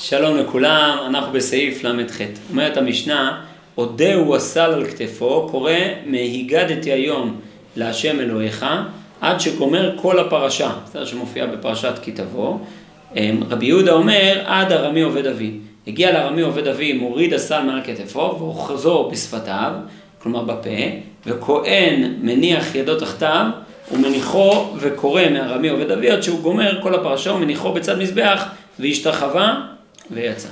שלום לכולם, אנחנו בסעיף ל"ח. אומרת המשנה, אודה הוא הסל על כתפו, קורא מהיגדתי היום להשם אלוהיך, עד שגומר כל הפרשה, בסדר שמופיע בפרשת כי תבוא. אמ, רבי יהודה אומר, עד ארמי עובד אבי. הגיע לארמי עובד אבי, מוריד הסל מעל כתפו, ואוחזו בשפתיו, כלומר בפה, וכהן מניח ידו תחתיו, ומניחו וקורא מארמי עובד אבי, עד שהוא גומר כל הפרשה, ומניחו בצד מזבח, והשתחווה ויצא.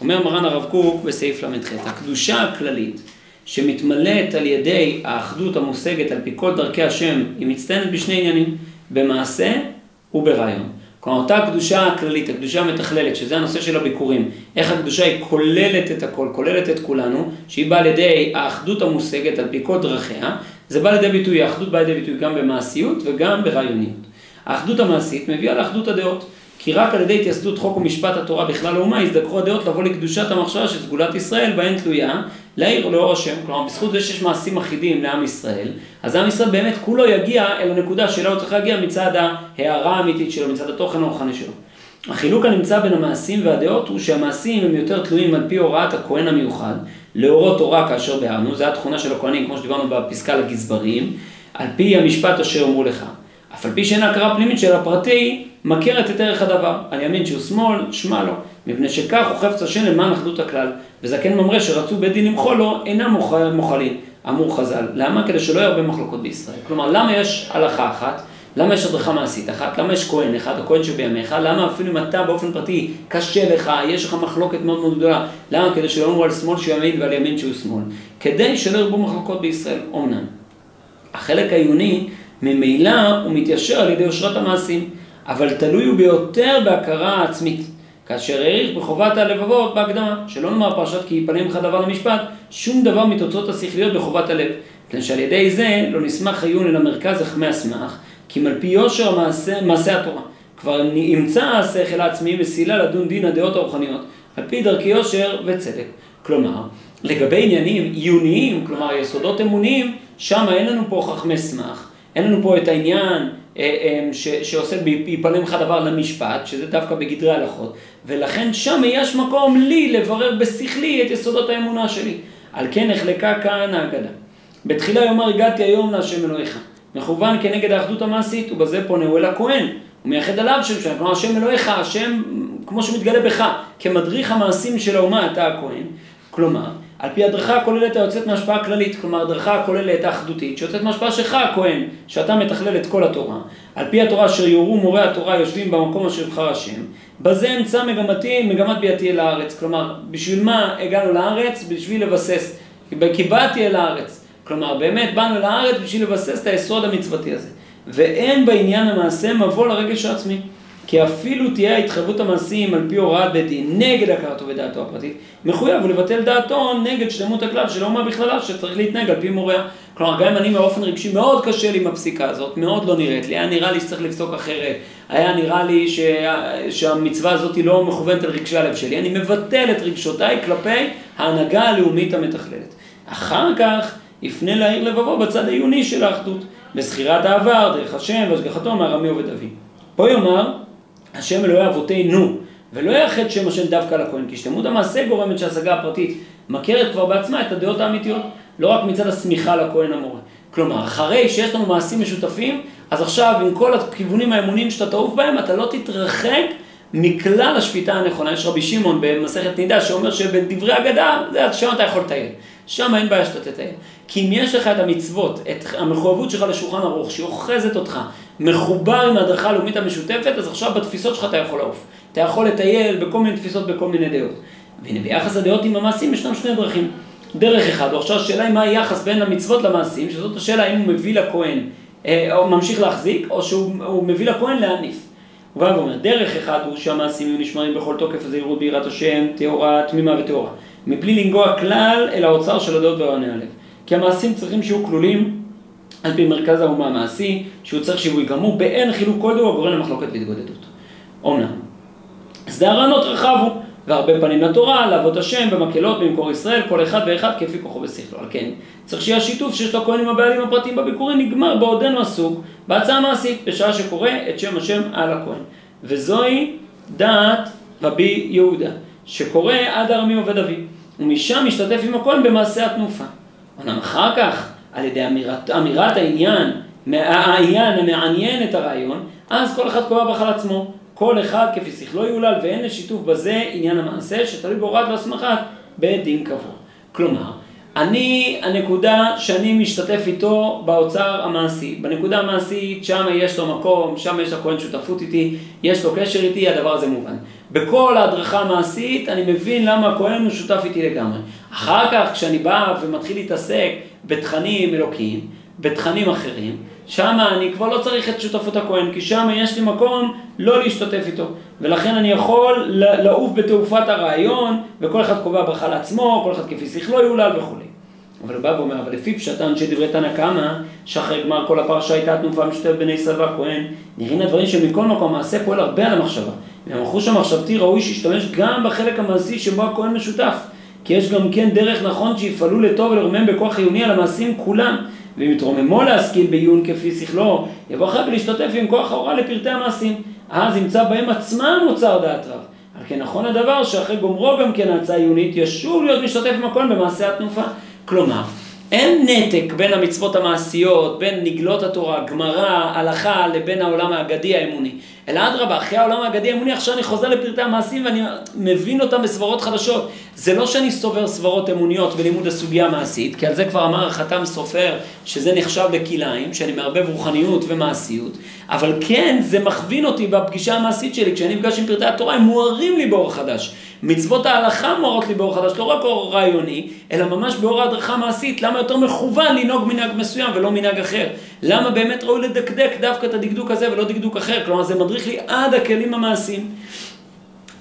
אומר מרן הרב קוק בסעיף ל"ח, הקדושה הכללית שמתמלאת על ידי האחדות המושגת על פי כל דרכי השם, היא מצטיינת בשני עניינים, במעשה וברעיון. כלומר, אותה הקדושה הכללית, הקדושה המתכללת, שזה הנושא של הביקורים, איך הקדושה היא כוללת את הכל, כוללת את כולנו, שהיא באה לידי האחדות המושגת על פי כל דרכיה, זה בא לידי ביטוי, האחדות באה לידי ביטוי גם במעשיות וגם ברעיוניות. האחדות המעשית מביאה לאחדות הדעות. כי רק על ידי התייסדות חוק ומשפט התורה בכלל האומה הזדככו הדעות לבוא לקדושת המחשבה של סגולת ישראל בהן תלויה לעיר לאור השם. כלומר, בזכות זה שיש מעשים אחידים לעם ישראל, אז עם ישראל באמת כולו יגיע אל הנקודה שלה הוא צריך להגיע מצד ההערה האמיתית שלו, מצד התוכן הרוחני שלו. החילוק הנמצא בין המעשים והדעות הוא שהמעשים הם יותר תלויים על פי הוראת הכהן המיוחד, לאורו תורה כאשר ביארנו, זו התכונה של הכהנים, כמו שדיברנו בפסקה לגזברים, על פי המשפט אשר אמרו לך. אף על פי שאין הכרה פנימית של הפרטי, מכרת את ערך הדבר. על ימין שהוא שמאל, שמע לו. מפני שכך הוא חפץ השם למען אחדות הכלל. וזקן ממרא שרצו בית דין למחול לו, אינם מוחלים. אמור חז"ל. למה? כדי שלא יהיו הרבה מחלוקות בישראל. כלומר, למה יש הלכה אחת? למה יש הדרכה מעשית אחת? למה יש כהן אחד, הכהן שבימיך? למה אפילו אם אתה באופן פרטי קשה לך, יש לך מחלוקת מאוד מאוד גדולה? למה? כדי שלא יאמרו על שמאל שהוא ימין ועל ימין שהוא שמאל. כדי שלא ירבו מחלוקות בישראל. אומנם. החלק העיוני ממילא הוא מתיישר על ידי יושרת המעשים, אבל תלוי הוא ביותר בהכרה עצמית. כאשר העריך בחובת הלבבות בהקדמה, שלא נאמר פרשת כי יפנה ממך דבר למשפט, שום דבר מתוצאות השכליות בחובת הלב. מפני שעל ידי זה לא נסמך עיון אל המרכז החמי אסמך, כי מלפי יושר מעשה, מעשה התורה. כבר נמצא השכל העצמי מסילה לדון דין הדעות הרוחניות, על פי דרכי יושר וצדק. כלומר, לגבי עניינים עיוניים, כלומר יסודות אמוניים, שם אין לנו פה חכמי סמך. אין לנו פה את העניין אה, אה, שעושה ביפלם לך דבר למשפט, שזה דווקא בגדרי הלכות, ולכן שם יש מקום לי לברר בשכלי את יסודות האמונה שלי. על כן נחלקה כאן ההגדה. בתחילה יאמר הגעתי היום להשם אלוהיך. מכוון כנגד האחדות המעשית, ובזה פונה הוא אל הכהן. הוא מייחד עליו שם שם, כלומר השם אלוהיך, השם כמו שמתגלה בך, כמדריך המעשים של האומה אתה הכהן. כלומר, על פי הדרכה הכוללת היוצאת מהשפעה הכללית, כלומר הדרכה הכוללת האחדותית, שיוצאת מהשפעה שלך הכהן, שאתה מתכלל את כל התורה, על פי התורה אשר יורו מורי התורה יושבים במקום אשר יבחר השם, בזה אמצא מגמתי, מגמת ביאתי אל הארץ, כלומר, בשביל מה הגענו לארץ? בשביל לבסס, כי באתי אל הארץ, כלומר, באמת באנו לארץ בשביל לבסס את היסוד המצוותי הזה, ואין בעניין המעשה מבוא לרגש העצמי. כי אפילו תהיה ההתחייבות המעשיים על פי הוראת בית דין נגד הכרתו ודעתו הפרטית, מחויב הוא לבטל דעתו נגד שלמות הכלל של האומה בכללה שצריך להתנהג על פי מוריה. כלומר, גם אם אני באופן רגשי מאוד קשה לי עם הפסיקה הזאת, מאוד לא נראית לי, היה נראה לי שצריך לפסוק אחרת, היה נראה לי ש... שהמצווה הזאת היא לא מכוונת על רגשי הלב שלי, אני מבטל את רגשותיי כלפי ההנהגה הלאומית המתכללת. אחר כך יפנה לעיר לבבו בצד העיוני של האחדות, בזכירת העבר, דרך השם והשגחתו מארמי עובד אבי. פה יאמר השם אלוהי אבותינו, ולא יאחד שם השם דווקא לכהן, כי שלמות המעשה גורמת שההשגה הפרטית מכרת כבר בעצמה את הדעות האמיתיות, לא רק מצד השמיכה לכהן המורה. כלומר, אחרי שיש לנו מעשים משותפים, אז עכשיו עם כל הכיוונים האמוניים שאתה תעוף בהם, אתה לא תתרחק מכלל השפיטה הנכונה. יש רבי שמעון במסכת נידה שאומר שבדברי אגדה, זה שם אתה יכול לטייל. שם אין בעיה שאתה תטייל. כי אם יש לך את המצוות, את המחויבות שלך לשולחן ארוך, שהיא אוחזת אותך, מחובר עם ההדרכה הלאומית המשותפת, אז עכשיו בתפיסות שלך אתה יכול לעוף. אתה יכול לטייל בכל מיני תפיסות, בכל מיני דעות. והנה ביחס לדעות עם המעשים ישנם שני דרכים. דרך אחד, או עכשיו השאלה היא מה היחס בין המצוות למעשים, שזאת השאלה האם הוא מביא לכהן, אה, או ממשיך להחזיק, או שהוא מביא לכהן להניף. הוא בא ואומר, דרך אחד הוא שהמעשים יהיו נשמרים בכל תוקף הזהירות ביראת השם, טהורה, תמימה וטהורה. מבלי לנגוע כלל אל האוצר של הדעות והעונה הלב. כי המעשים צריכים שיהיו כלולים על פי מרכז האומה המעשי, שהוא צריך שיווי גמור, באין חילוק כלשהו הגורם למחלוקת והתגודדות. אומנם, שדה הרעיונות רחב הוא, והרבה פנים לתורה, לעבוד השם במקהלות במקור ישראל, כל אחד ואחד כפי כוחו ושכלו. על כן, צריך שיהיה שיתוף שיש לכהנים הבעלים הפרטיים בביקורים נגמר בעודנו עסוק בהצעה המעשית, בשעה שקורא את שם השם על הכהן. וזוהי דעת רבי יהודה. שקורא עד ארמי עובד אביו, ומשם משתתף עם הכהן במעשה התנופה. אמנם אחר כך, על ידי אמירת, אמירת העניין, העניין המעניין את הרעיון, אז כל אחד קורא ברכה לעצמו. כל אחד כפי שכלו יולל, ואין לשיתוף בזה עניין המעשה, שתלוי בהוראת והסמכת בית דין קבוע. כלומר, אני, הנקודה שאני משתתף איתו באוצר המעשי. בנקודה המעשית, שם יש לו מקום, שם יש לכהן שותפות איתי, יש לו קשר איתי, הדבר הזה מובן. בכל ההדרכה המעשית, אני מבין למה הכהן הוא שותף איתי לגמרי. אחר כך, כשאני בא ומתחיל להתעסק בתכנים אלוקיים, בתכנים אחרים, שם אני כבר לא צריך את שותפות הכהן, כי שם יש לי מקום לא להשתתף איתו. ולכן אני יכול לעוף בתעופת הרעיון, וכל אחד קובע ברכה לעצמו, כל אחד כפי שכלו יולל וכולי. אבל הוא בא ואומר, אבל לפי פשטן שדברי תנא קמא, שאחרי גמר כל הפרשה הייתה תנופה משותפת בני ישראל והכהן, נראים הדברים שמכל מקום מעשה פועל הרבה על המחשבה. והמחוש המחשבתי ראוי שישתמש גם בחלק המעשי שבו הכהן משותף. כי יש גם כן דרך נכון שיפעלו לטוב ולרומם בכוח חיוני על המעשים כולם. ואם יתרוממו להשכיל בעיון כפי שכלו, יבוא אחר ולהשתתף עם כוח ההוראה לפרטי המעשים. אז ימצא בהם עצמם מוצר דעת רב. על כן נכון הדבר שאחרי גומרו גם כן ההצעה העיונית, ישוב להיות משתתף עם הכהן במעשה התנופה. כלומר, אין נתק בין המצוות המעשיות, בין נגלות התורה, גמרא, הלכה, לבין העולם האגדי האמוני. אלא אדרבה, אחרי העולם האגדי האמוני, עכשיו אני חוזר לפרטי המעשים ואני מבין אותם בסברות חדשות. זה לא שאני סובר סברות אמוניות בלימוד הסוגיה המעשית, כי על זה כבר אמר החתם סופר, שזה נחשב לכלאיים, שאני מערבב רוחניות ומעשיות, אבל כן, זה מכווין אותי בפגישה המעשית שלי, כשאני נפגש עם פרטי התורה, הם מוארים לי באור חדש. מצוות ההלכה מורות לי באור חדש, לא רק אור רעיוני, אלא ממש באור ההדרכה המעשית. למה יותר מכוון לנהוג מנהג מסוים ולא מנהג אחר? למה באמת ראוי לדקדק דווקא את הדקדוק הזה ולא דקדוק אחר? כלומר, זה מדריך לי עד הכלים המעשיים.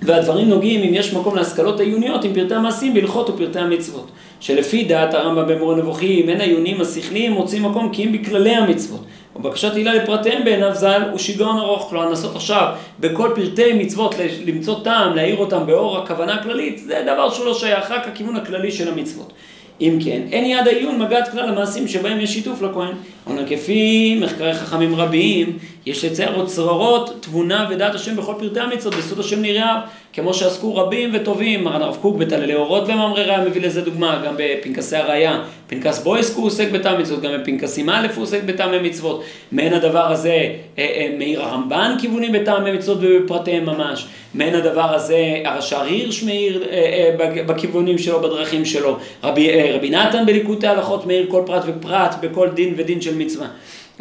והדברים נוגעים, אם יש מקום להשכלות העיוניות, עם פרטי המעשים בהלכות ופרטי המצוות. שלפי דעת הרמב"ם במורה נבוכים, אין העיונים השכליים מוצאים מקום כי אם בכללי המצוות. ובקשת הילה לפרטיהם בעיניו ז"ל הוא שיגעון ארוך. כלומר, לנסות עכשיו בכל פרטי מצוות למצוא טעם, להאיר אותם באור הכוונה הכללית, זה דבר שהוא לא שייך, רק הכיוון הכללי של המצוות. אם כן, אין יד העיון מגעת כלל המעשים שבהם יש שיתוף לכהן. אבל כפי מחקרי חכמים רבים, יש לצייר עוד תבונה ודעת השם בכל פרטי המצוות, בסוד השם נראה, כמו שעסקו רבים וטובים. הרב קוק בתללי אורות ומאמרי ראיה מביא לזה דוגמה, גם בפנקסי הראייה. פנקס בויסקו הוא עוסק בטעם מצוות, גם בפנקסים א' הוא עוסק בטעמי מצוות. מעין הדבר הזה אה, אה, מאיר הרמב"ן כיוונים בטעמי מצוות ובפרטיהם ממש. מעין הדבר הזה הרש"ר הירש מאיר אה, בכיוונים שלו, בדרכים שלו. רבי, רבי נתן בליקוטי הלכות מאיר כל פרט ופרט בכל דין ודין של מצווה.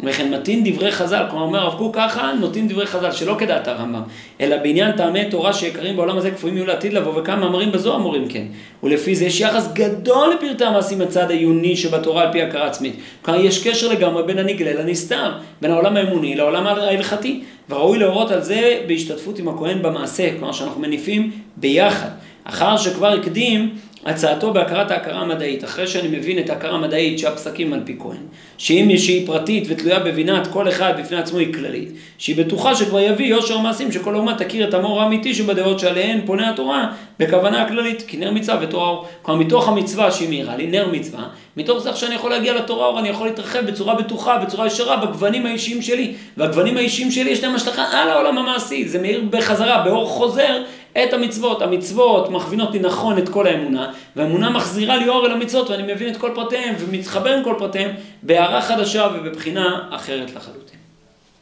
וכן מתאים דברי חז"ל, כלומר אומר הרב קוק ככה, נוטים דברי חז"ל, שלא כדעת הרמב"ם, אלא בעניין טעמי תורה שיקרים בעולם הזה כפויים יהיו לעתיד לבוא, וכמה מאמרים בזוהר מורים כן. ולפי זה יש יחס גדול לפרטי המעשים הצד העיוני שבתורה על פי הכרה עצמית. כלומר יש קשר לגמרי בין הנגלה לנסתר, בין העולם האמוני לעולם ההלכתי, וראוי להורות על זה בהשתתפות עם הכהן במעשה, כלומר שאנחנו מניפים ביחד. אחר שכבר הקדים הצעתו בהכרת ההכרה המדעית, אחרי שאני מבין את ההכרה המדעית שהפסקים על פי כהן, שאם שהיא פרטית ותלויה בבינת כל אחד בפני עצמו היא כללית, שהיא בטוחה שכבר יביא יושר מעשים שכל אומה תכיר את המור האמיתי שבדעות שעליהן פונה התורה בכוונה הכללית, כי נר מצווה ותורה אור. כלומר מתוך המצווה שהיא מאירה לי, נר מצווה, מתוך זה שאני יכול להגיע לתורה אור, אני יכול להתרחב בצורה בטוחה, בצורה ישרה, בגוונים האישיים שלי, והגוונים האישיים שלי יש להם השלכה על העולם המעשי, זה מאיר בחזרה, באור חוזר את המצוות. המצוות מכווינות לי נכון את כל האמונה, והאמונה מחזירה לי אור אל המצוות, ואני מבין את כל פרטיהם, ומתחבר עם כל פרטיהם, בהערה חדשה ובבחינה אחרת לחלוטין.